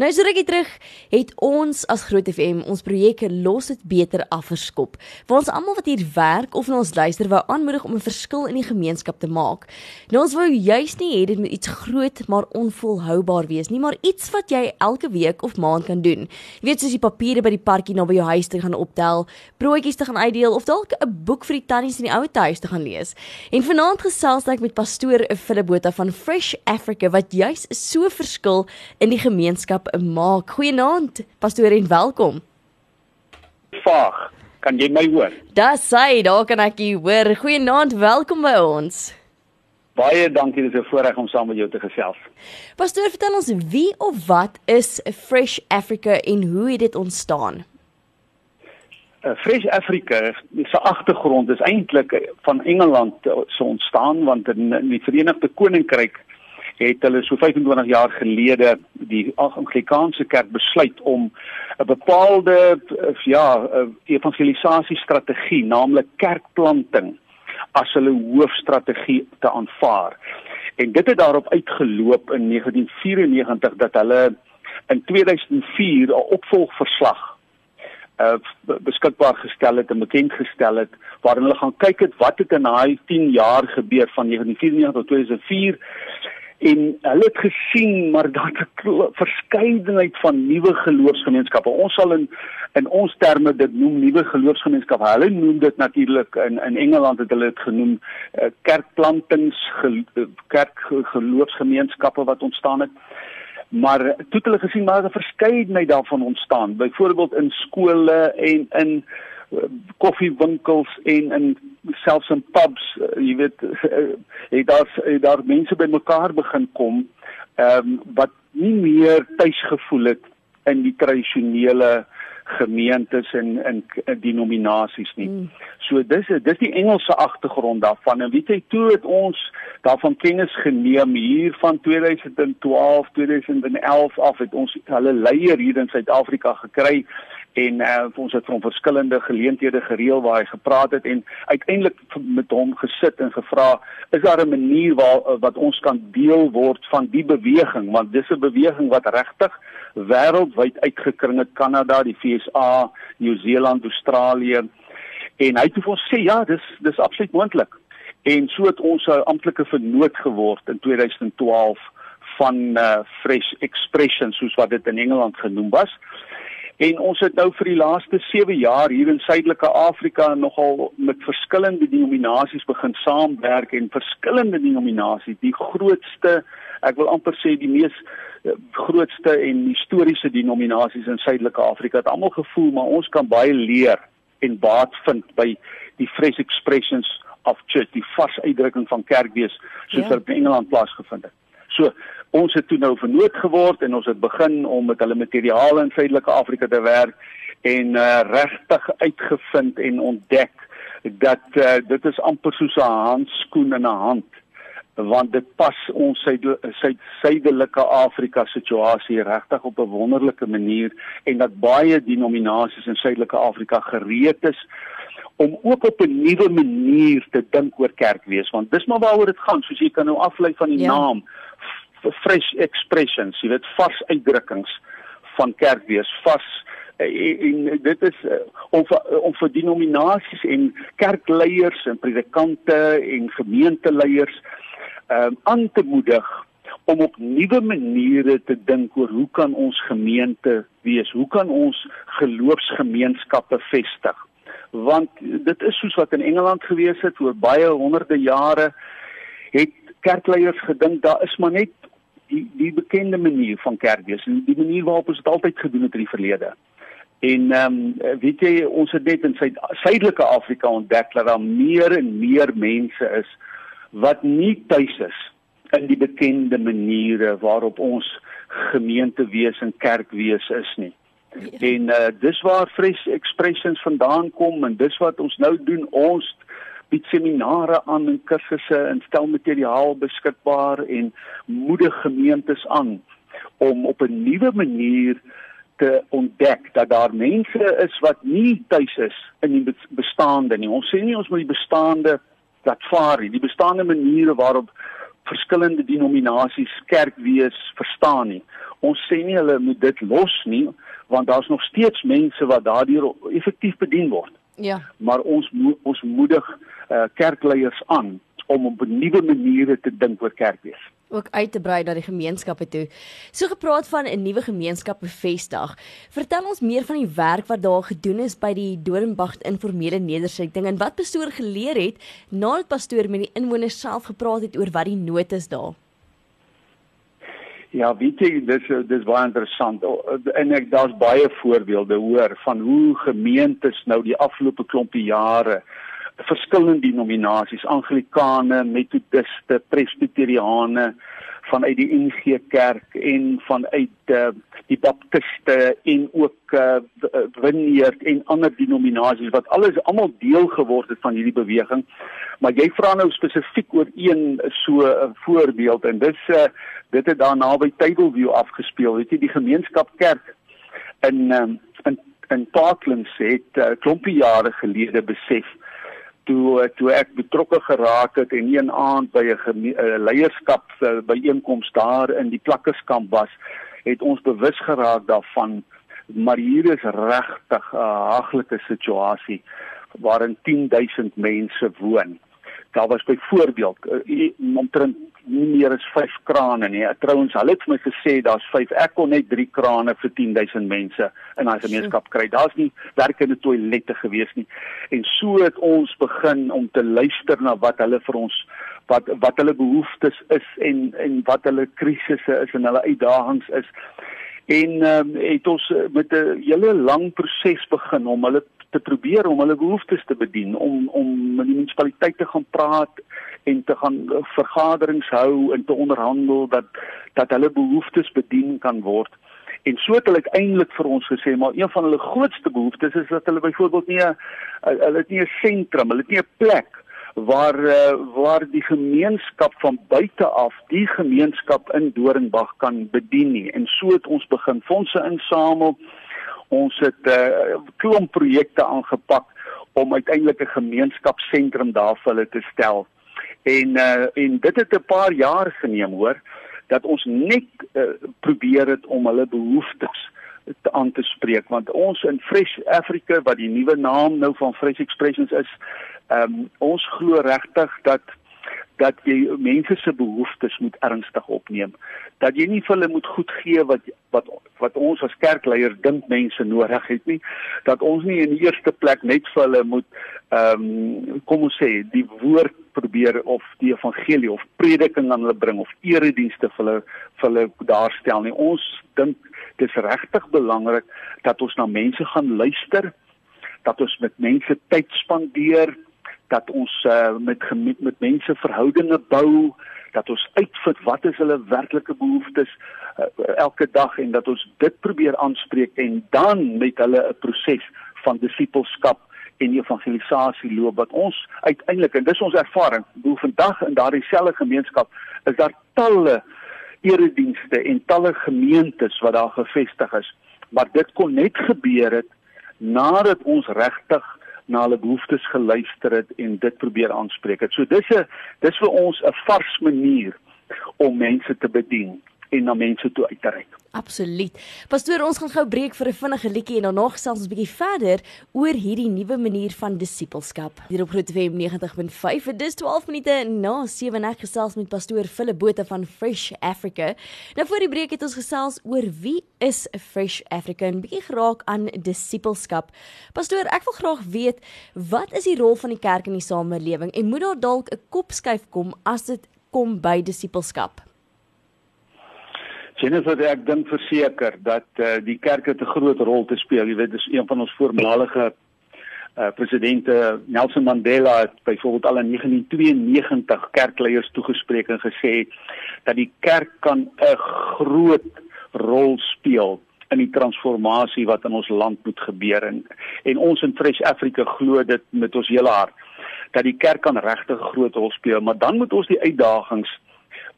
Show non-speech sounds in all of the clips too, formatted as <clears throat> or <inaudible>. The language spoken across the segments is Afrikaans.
Nou so rukkie terug het ons as Groot FM ons projek Los dit beter afverskop. Waar ons almal wat hier werk of na ons luister wou aanmoedig om 'n verskil in die gemeenskap te maak. Nou ons wou juis nie hê dit moet iets groot maar onvolhoubaar wees nie, maar iets wat jy elke week of maand kan doen. Jy weet soos die papiere by die parkie naby jou huis te gaan optel, broodjies te gaan uitdeel of dalk 'n boek vir die tannies in die ou huis te gaan lees. En vanaand gesels ek met pastoor Philip Botha van Fresh Africa wat juis so verskil in die gemeenskap maak. Goeienaand, pastoor en welkom. Vaag, kan jy my hoor? Dis sy, daar kan ek jou hoor. Goeienaand, welkom by ons. Baie dankie, dit is 'n voorreg om saam met jou te gesels. Pastoor, vertel ons wie of wat is Fresh Africa en hoe het dit ontstaan? Uh, Fresh Africa se agtergrond is eintlik van Engeland so ontstaan want in, in die Verenigde Koninkryk het hulle so 25 jaar gelede die Anglikaanse kerk besluit om 'n bepaalde ja, evangelisasiestrategie, naamlik kerkplanting as hulle hoofstrategie te aanvaar. En dit het daarop uitgeloop in 1994 dat hulle in 2004 'n opvolgverslag uh beskikbaar gestel het en bekend gestel het waarin hulle gaan kyk het wat het in daai 10 jaar gebeur van 1994 tot 2004 en hulle het gesien maar daar's 'n verskeidenheid van nuwe geloofsgemeenskappe. Ons sal in in ons terme dit noem nuwe geloofsgemeenskappe. Hulle noem dit natuurlik in in Engeland het hulle dit genoem uh, kerkplantings gel, kerkgeloofsgemeenskappe wat ontstaan het. Maar toe het hulle gesien maar 'n verskeidenheid daarvan ontstaan. Byvoorbeeld in skole en in koffiewinkels en in selfs in pubs, uh, jy weet, uh, <laughs> het daar het daar mense bymekaar begin kom ehm um, wat nie meer tuis gevoel het in die tradisionele gemeentes en in denominasies nie. Mm. So dis dis die Engelse agtergrond daarvan. En weet jy toe het ons daarvan kennis geneem hier van 2012, 2011 af het ons hulle leier hier in Suid-Afrika gekry en uh, ons het van verskillende geleenthede gereël waar hy gepraat het en uiteindelik met hom gesit en gevra is daar 'n manier waar uh, wat ons kan deel word van die beweging want dis 'n beweging wat regtig wêreldwyd uitgekring het Kanada, die FSA, Nieu-Seeland, Australië en hy het vir ons sê ja, dis dis absoluut moontlik. En so het ons 'n amptelike vernoot geword in 2012 van uh, Fresh Expression soos wat dit in Engeland genoem was. En ons het nou vir die laaste 7 jaar hier in Suidelike Afrika nogal met verskillende denominasies begin saamwerk en verskillende denominasies, die grootste, ek wil amper sê die mees eh, grootste en historiese denominasies in Suidelike Afrika het almal gevoel maar ons kan baie leer en baat vind by die fresh expressions of church, die vars uitdrukking van kerkwees soos ja. wat in Engeland plaasgevind het. So ons het toe nou vernoot geword en ons het begin om met hulle materiale in Suidelike Afrika te werk en uh, regtig uitgevind en ontdek dat uh, dit is amper soos 'n handskoen in 'n hand want dit pas ons suidelike Afrika situasie regtig op 'n wonderlike manier en dat baie denominasies in suidelike Afrika gereed is om ook op 'n nuwe manier te dink oor kerkwees want dis maar waaroor dit gaan soos jy kan nou aflei van die ja. naam fresh expressions, jy weet vars uitdrukkings van kerkwees, vas eh, en, en dit is uh, om om vir denominasies en kerkleiers en predikante en gemeenteleiers um, aan te moedig om op nuwe maniere te dink oor hoe kan ons gemeente wees? Hoe kan ons geloofsgemeenskappe vestig? Want dit is soos wat in Engeland gewees het oor baie honderde jare het kerkleiers gedink daar is maar net die die bekende manier van kerk wees en die manier waarop ons dit altyd gedoen het in die verlede. En ehm um, weet jy ons het net in Suid Suidelike Afrika ontdek dat daar meer en meer mense is wat nie tuis is in die bekende maniere waarop ons gemeente wees en kerk wees is nie. Ja. En uh, dis waar Fresh Expressions vandaan kom en dis wat ons nou doen ons bied seminare aan en kursusse en stel materiaal beskikbaar en moedig gemeentes aan om op 'n nuwe manier te ontdek dat daar mense is wat nie tuis is in die bestaande nie. Ons sê nie ons moet die bestaande laat vaar nie. Die bestaande maniere waarop verskillende denominasies kerk wees verstaan nie. Ons sê nie hulle moet dit los nie want daar's nog steeds mense wat daardeur effektief bedien word. Ja. Maar ons mo ons moedig uh, kerkleiers aan om op nuwe maniere te dink oor kerkwees ook uit te brei na die gemeenskappe toe. So gepraat van 'n nuwe gemeenskap bevestig. Vertel ons meer van die werk wat daar gedoen is by die Dorenbach informele nedersetting en wat pastoor geleer het nadat pastoor met die inwoners self gepraat het oor wat die nood is daar. Ja, weet jy, dis dis baie interessant. En ek daar's baie voorbeelde hoor van hoe gemeentes nou die afgelope klompie jare verskillende denominasies, Anglikane, Metodiste, Presbyteriane vanuit die NG Kerk en vanuit uh, die Baptiste en ook uh, Vineyard en ander denominasies wat alles almal deel geword het van hierdie beweging. Maar jy vra nou spesifiek oor een so 'n uh, voorbeeld en dis uh, dit het daar naby Tableview afgespeel. Weet jy die gemeenskap kerk in um, in in Parklands het uh, klompie jare gelede besef toe toe ek betrokke geraak het en een aand by 'n leierskap byeenkoms daar in die plakkerskamp was, het ons bewus geraak daarvan maar hier is regtig 'n haglike situasie waarin 10000 mense woon. Daar was byvoorbeeld uh, omtrent nie meer as 5 krane nie. Trouwens, hulle het vir my gesê daar's 5. Ek kon net 3 krane vir 10000 mense in daai gemeenskap kry. Daar's nie werkende toilette gewees nie. En so het ons begin om te luister na wat hulle vir ons wat wat hulle behoeftes is en en wat hulle krisisse is en hulle uitdagings is. En ehm um, het ons met 'n hele lang proses begin om hulle te probeer om hulle behoeftes te bedien om om met die munisipaliteit te gaan praat en te gaan eh, vergaderings hou en te onderhandel dat dat hulle behoeftes bedien kan word. En so het hulle uiteindelik vir ons gesê maar een van hulle grootste behoeftes is dat hulle byvoorbeeld nie 'n hulle het nie 'n sentrum, hulle het nie 'n plek waar uh, waar die gemeenskap van buite af die gemeenskap in Doringwag kan bedien nie. En so het ons begin fondse insamel. Ons het 'n uh, klomp projekte aangepak om uiteindelik 'n gemeenskapsentrum daar vir hulle te stel. En uh, en dit het 'n paar jaar geneem hoor dat ons net uh, probeer het om hulle behoeftes te aan te spreek want ons in Fresh Africa wat die nuwe naam nou van Fresh Expressions is, ehm um, ons glo regtig dat dat jy mense se behoeftes moet ernstig opneem. Dat jy nie vir hulle moet goed gee wat wat wat ons as kerkleiers dink mense nodig het nie. Dat ons nie in die eerste plek net vir hulle moet ehm um, kom ons sê die woord probeer of die evangelie of prediking aan hulle bring of eredienste vir hulle vir hulle daarstel nie. Ons dink dis regtig belangrik dat ons na mense gaan luister, dat ons met mense tyd spandeer dat ons uh, met met mense verhoudinge bou, dat ons uitvind wat is hulle werklike behoeftes uh, elke dag en dat ons dit probeer aanspreek en dan met hulle 'n proses van disippelskap en evangelisasie loop wat ons uiteindelik en dis ons ervaring, hoe vandag in daardie selfde gemeenskap is daar talle eredienste en talle gemeentes wat daar gevestig is, maar dit kon net gebeur het nadat ons regtig na hulle behoeftes geluister het en dit probeer aanspreek het. So dis 'n dis vir ons 'n vars manier om mense te bedien en na mense toe uit te reik. Absoluut. Pastoor, ons gaan gou breek vir 'n vinnige liedjie en daarna gesels ons 'n bietjie verder oor hierdie nuwe manier van disippelskap. Hier op Groot FM 90.5 vir dis 12 minute na 7 ek gesels met pastoor Philip Botha van Fresh Africa. Nou voor die breek het ons gesels oor wie is Fresh Africa en bietjie geraak aan disippelskap. Pastoor, ek wil graag weet wat is die rol van die kerk in die samelewing en moet daar dalk 'n kopskuif kom as dit kom by disippelskap? Jennifer, ek dink verseker dat uh, die kerk 'n groot rol te speel. Jy weet, dis een van ons voormalige uh, presidente. Nelson Mandela het byvoorbeeld al in 1992 kerkleiers toegespreek en gesê dat die kerk kan 'n groot rol speel in die transformasie wat in ons land moet gebeur. En en ons in Fresh Africa glo dit met ons hele hart dat die kerk kan regtig groot rol speel, maar dan moet ons die uitdagings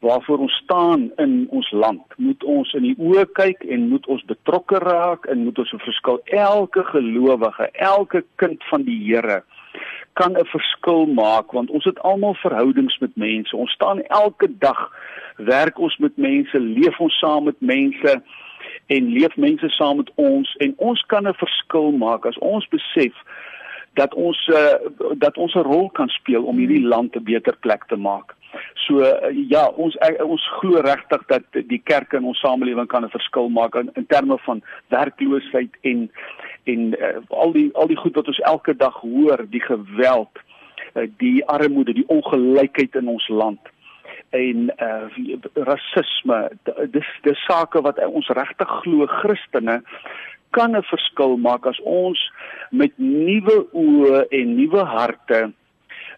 waarvoor ons staan in ons land. Moet ons in die oë kyk en moet ons betrokke raak en moet ons 'n verskil elke gelowige, elke kind van die Here kan 'n verskil maak want ons het almal verhoudings met mense. Ons staan elke dag werk ons met mense, leef ons saam met mense en leef mense saam met ons en ons kan 'n verskil maak as ons besef dat ons uh, dat ons 'n rol kan speel om hierdie land 'n beter plek te maak. So uh, ja, ons uh, ons glo regtig dat die kerk in ons samelewing kan 'n verskil maak in, in terme van werkloosheid en en uh, al die al die goed wat ons elke dag hoor, die geweld, uh, die armoede, die ongelykheid in ons land en uh rasisme dis dis sake wat ons regtig glo Christene kan 'n verskil maak as ons met nuwe oë en nuwe harte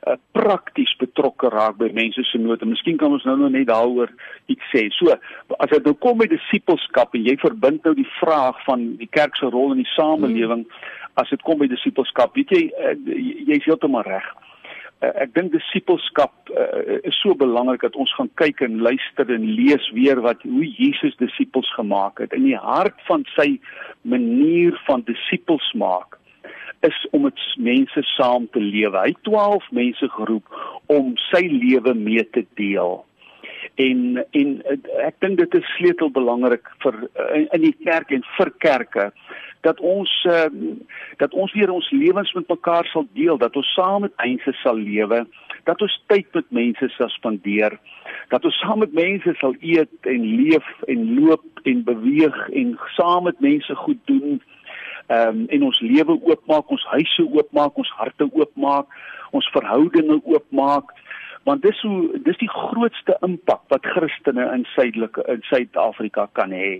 uh, prakties betrokke raak by mense se nood. En miskien kan ons nou nog net daaroor iets sê. So, as dit nou kom by disippelskap en jy verbind nou die vraag van die kerk se rol in die samelewing hmm. as dit kom by disippelskap, weet jy uh, jy is heeltemal reg. Uh, ek dink disippelskap uh, is so belangrik dat ons gaan kyk en luister en lees weer wat hoe Jesus disippels gemaak het. In die hart van sy manier van disippels maak is om met mense saam te lewe. Hy het 12 mense geroep om sy lewe mee te deel. En en ek dink dit is sleutelbelangrik vir in, in die kerk en vir kerke dat ons uh, dat ons weer ons lewens met mekaar sal deel, dat ons saam met mense sal lewe, dat ons tyd met mense sal spandeer, dat ons saam met mense sal eet en leef en loop en beweeg en saam met mense goed doen. Ehm um, en ons lewe oopmaak, ons huise oopmaak, ons harte oopmaak, ons verhoudinge oopmaak want dis hoe dis die grootste impak wat Christene in suidelike in Suid-Afrika kan hê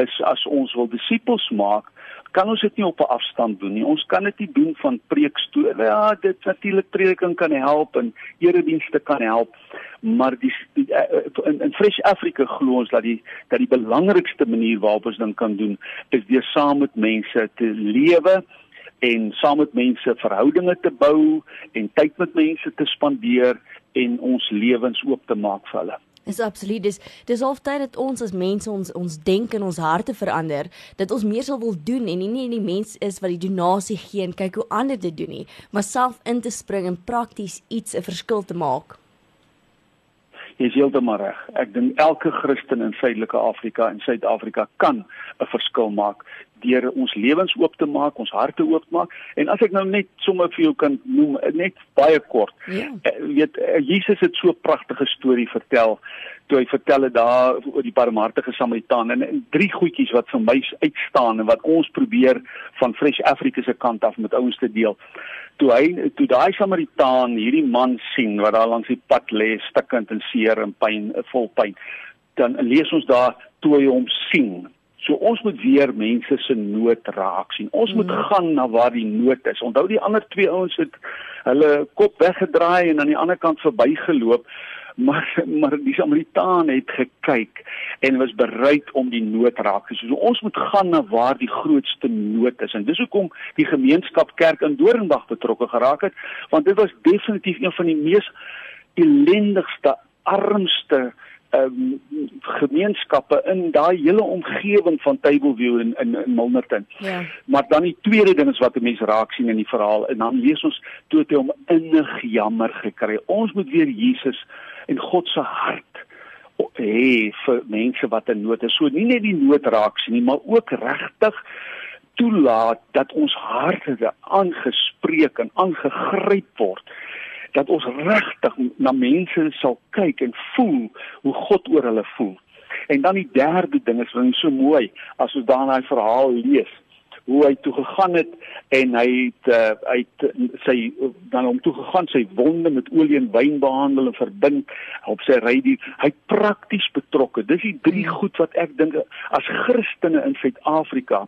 is as ons wil disippels maak kan ons dit nie op 'n afstand doen nie. Ons kan dit nie doen van preekstoel. Ja, dit natuurlik prediking kan help en eredienste kan help, maar die, die eh, in, in Fresh Africa glo ons dat die dat die belangrikste manier waarop ons dan kan doen is deur saam met mense te lewe en saam met mense verhoudinge te bou en tyd met mense te spandeer en ons lewens oop te maak vir hulle. Dis absoluut. Dis dis halftyd dat ons as mense ons ons denke en ons harte verander, dat ons meer sal wil doen en nie net die mens is wat die donasie gee en kyk hoe ander dit doen nie, maar self in te spring en prakties iets 'n verskil te maak. Jy is heeltemal reg. Ek dink elke Christen in Suidelike Afrika en Suid-Afrika kan 'n verskil maak deur ons lewens oop te maak, ons harte oop maak. En as ek nou net sommer vir jou kan noem, net baie kort. Ja. Uh, weet uh, Jesus het so 'n pragtige storie vertel toe hy vertel het daar oor die barmhartige Samaritaan en, en drie goedjies wat vir my uitstaan en wat ons probeer van Fresh Africa se kant af met ouens te deel. Toe hy toe daai Samaritaan hierdie man sien wat daar langs die pad lê, stikkend en seer en pyn, vol pyn, dan lees ons daar toe hy hom sien So ons moet weer mense se nood raak sien. Ons moet mm. gaan na waar die nood is. Onthou die ander twee ouens het hulle kop weggedraai en aan die ander kant verbygeloop. Maar maar die Samaritaan het gekyk en was bereid om die nood raak te sien. So ons moet gaan na waar die grootste nood is. En dis hoekom die gemeenskap kerk in Doringdag betrokke geraak het, want dit was definitief een van die mees ellendigste, armste um, gemeenskappe in daai hele omgewing van Tableview in in, in Milnerton. Ja. Maar dan die tweede ding is wat 'n mens raak sien in die verhaal en dan lees ons toe hy hom innig jammer gekry. Ons moet weer Jesus en God se hart hê vir mense wat in nood is. So nie net die nood raak sien nie, maar ook regtig toelaat dat ons harte aangespreek en aangegryp word dat ons regtig na mense sal kyk en voel hoe God oor hulle voel. En dan die derde ding is wat so mooi as ons daai verhaal lees hoe hy toe gegaan het en hy het uh, hy het sy dan om toe gegaan sy wonde met olie en wyn behandel en verbind op sy rydier hy prakties betrokke dis die drie goed wat ek dink as Christene in Suid-Afrika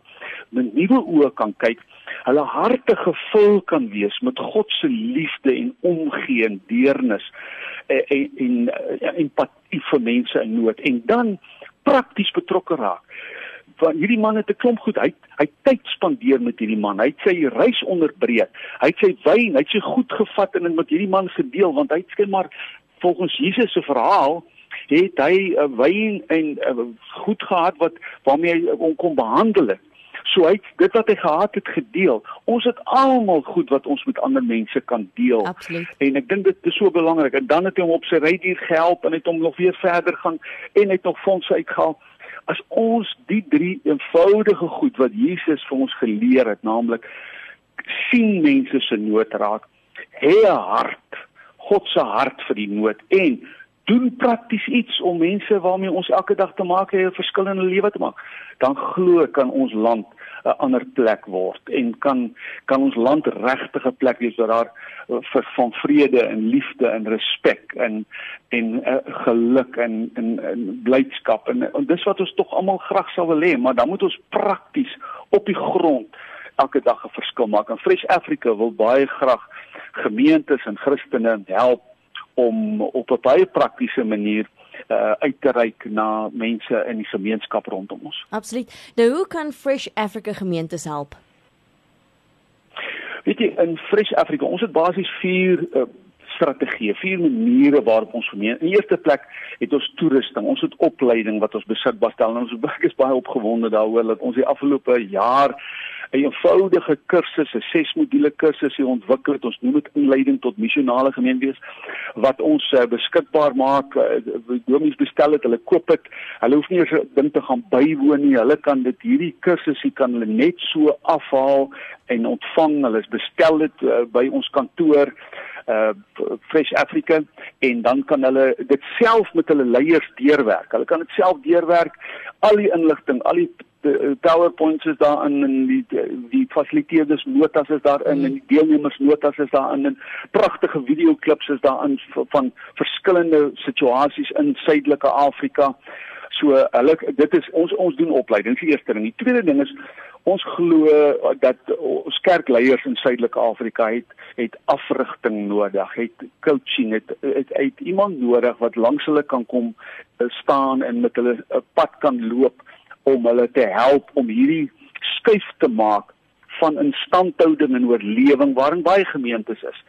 met nuwe oë kan kyk hulle harte gevul kan wees met God se liefde en omgee en deernis en en, en empatie vir mense in nood. En dan prakties betrokke raak want hierdie man het 'n klomp goed hy hy tyd spandeer met hierdie man hy het sy reis onderbreek hy het sy wyn hy het sy goed gevat en dit met hierdie man gedeel want hy het skien maar volgens Jesus se verhaal het hy 'n uh, wyn en uh, goed gehad wat waarmee hy hom kon behandel het So hy dit wat hy gehad het gedeel. Ons het almal goed wat ons met ander mense kan deel. Absoluut. En ek dink dit is so belangrik. En dan het hy hom op sy rydier gehelp en het hom nog weer verder gaan en het nog fondse uitgehaal. As ons die drie eenvoudige goed wat Jesus vir ons geleer het, naamlik sien mense se nood raak, hê 'n hart, God se hart vir die nood en doen prakties iets om mense waarmee ons elke dag te maak het 'n verskil in hulle lewe te maak, dan glo kan ons land 'n ander plek word en kan kan ons land regtig 'n plek wees waar daar uh, vir van vrede en liefde en respek en en uh, geluk en en, en blydskap en, en dis wat ons tog almal graag sou wil hê, maar dan moet ons prakties op die grond elke dag 'n verskil maak. En Fresh Africa wil baie graag gemeentes en Christene help om op 'n baie praktiese manier uh, uit te reik na mense in die gemeenskap rondom ons. Absoluut. Nou hoe kan Fresh Africa gemeentes help? Weet jy in Fresh Africa, ons het basies 4 uh, strategieë, vier maniere waarop ons gemeen. In die eerste plek het ons toerusting, ons het opleiding wat ons beskikbaar stel en ons is baie opgewonde daaroor dat ons die afgelope jaar 'n eenvoudige kursus, 'n 6 module kursus hier ontwikkel het. Ons noem dit inleiding tot missionale gemeenwees wat ons uh, beskikbaar maak. Uh, Domies bestel dit, hulle koop dit. Hulle hoef nie eers ding te gaan bywoon nie. Hulle kan dit hierdie kursusie kan hulle net so afhaal en ontvang. Hulle bestel dit uh, by ons kantoor uh Fresh Africa en dan kan hulle dit self met hulle leiers deurwerk. Hulle kan dit self deurwerk. Al die inligting, al die PowerPoints is daarin en die die fasiliteerders notas is daarin mm. en die deelnemers notas is daarin en pragtige videoklips is daarin van verskillende situasies in Suidelike Afrika. So hulle dit is ons ons doen opleiding. Die eerste ding. Die tweede ding is ons glo dat ons kerkleiers in Suidelike Afrika het het afrigting nodig, het coaching, het het, het iemand nodig wat langs hulle kan kom eh, staan en met hulle 'n pad kan loop om hulle te help om hierdie skuif te maak van instandhouding en oorlewing waarin baie gemeentes is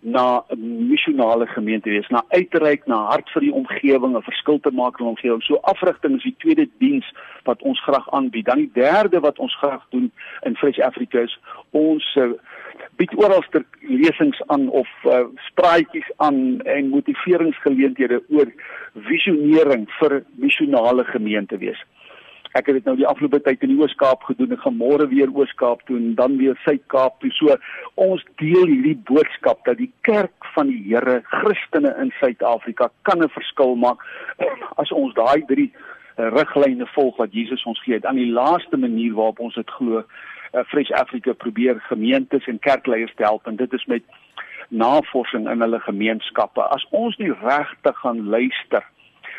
na 'n missionale gemeente wees, na uitreik na hart vir die omgewing, 'n verskil te maak in die omgewing. So afrigting is die tweede diens wat ons graag aanbied. Dan die derde wat ons graag doen in Fresh Africa is ons uh, bied oralste lesings aan of uh, spraatjies aan en motiveringsgeleenthede oor visionering vir missionale gemeente wees. Ek het dit nou die afgelope tyd in die Oos-Kaap gedoen en gaan môre weer Oos-Kaap toe en dan weer Suid-Kaap toe. So ons deel hierdie boodskap dat die kerk van die Here, Christene in Suid-Afrika kan 'n verskil maak <clears throat> as ons daai drie uh, riglyne volg wat Jesus ons gee. Dan die laaste manier waarop ons dit glo, uh, Fresh Africa probeer gemeentes en kerkleiers help en dit is met navorsing in hulle gemeenskappe. As ons nie regtig gaan luister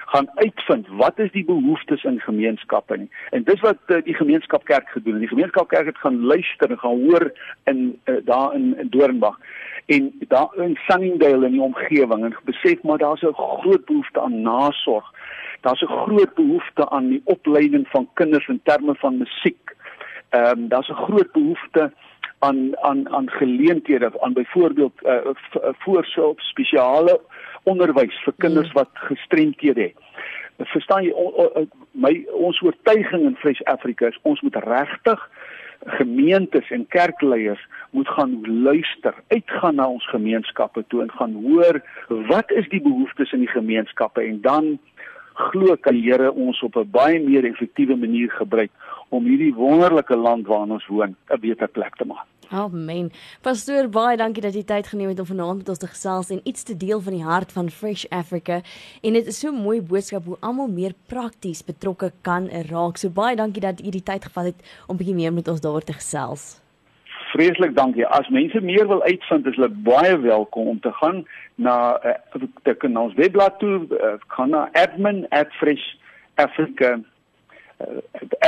gaan uitvind wat is die behoeftes in gemeenskappe nie. En dis wat uh, die gemeenskap kerk gedoen het. Die gemeenskap kerk het gaan luister en gaan hoor in uh, daar in, in Doornbach en daar in Sunningdale in die omgewing en besef maar daar's 'n groot behoefte aan nasorg. Daar's 'n groot behoefte aan die opleiding van kinders in terme van musiek. Ehm um, daar's 'n groot behoefte aan aan aan geleenthede aan byvoorbeeld uh, voorsorg spesiale onderwys vir kinders mm. wat gestremdhede het. Verstaan jy o, o, my ons oortuiging in Fresh Africa is ons moet regtig gemeentes en kerkleiers moet gaan luister, uitgaan na ons gemeenskappe toe en gaan hoor wat is die behoeftes in die gemeenskappe en dan glo kan die Here ons op 'n baie meer effektiewe manier gebruik om hierdie wonderlike land waarin ons woon 'n beter plek te maak. Amen. Pastoor, baie dankie dat jy tyd geneem het om vanaand met ons te gesels en iets te deel van die hart van Fresh Africa. En dit is so 'n mooi boodskap hoe almal meer prakties betrokke kan raak. So baie dankie dat jy die tyd gevat het om bietjie meer met ons daaroor te gesels. Vreeslik dankie. As mense meer wil uitvind, is hulle baie welkom om te gaan na uh, te kan ons webblad toe, uh, gaan na admin@freshafrica uh,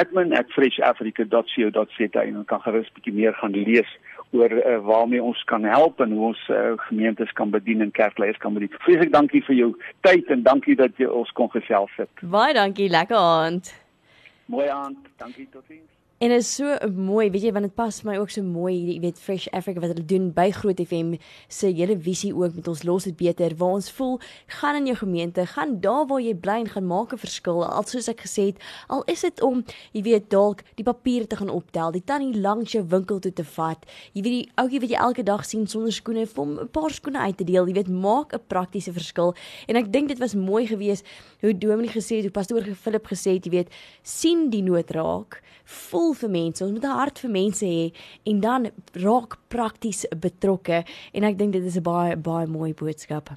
admin@freshafrica.co.za en dan kan gerus bietjie meer gaan lees oor uh, waarmee ons kan help en hoe ons uh, gemeentes kan bedien en kerkleiers kan bedien. Vreeslik dankie vir jou tyd en dankie dat jy ons kon gesels het. Baie dankie, lekker aand. Mooi aand. Dankie totiens. En is so mooi, weet jy, want dit pas my ook so mooi, jy weet Fresh Africa wat hulle doen by Groot FM se hele visie ook met ons los dit beter waar ons voel gaan in jou gemeente, gaan daar waar jy bly en gaan maak 'n verskil. Al soos ek gesê het, al is dit om, jy weet, dalk die papiere te gaan optel, die tannie langs jou winkel toe te vat. Jy weet die ouetjie wat jy elke dag sien sonder skoene, vir hom 'n paar skoene uit te deel, jy weet, maak 'n praktiese verskil. En ek dink dit was mooi geweest hoe Dominee gesê het, hoe pastoor Philip gesê het, jy weet, sien die nood raak, voel gevoel vir mense, ons moet 'n hart vir mense hê en dan raak prakties betrokke en ek dink dit is 'n baie baie mooi boodskap.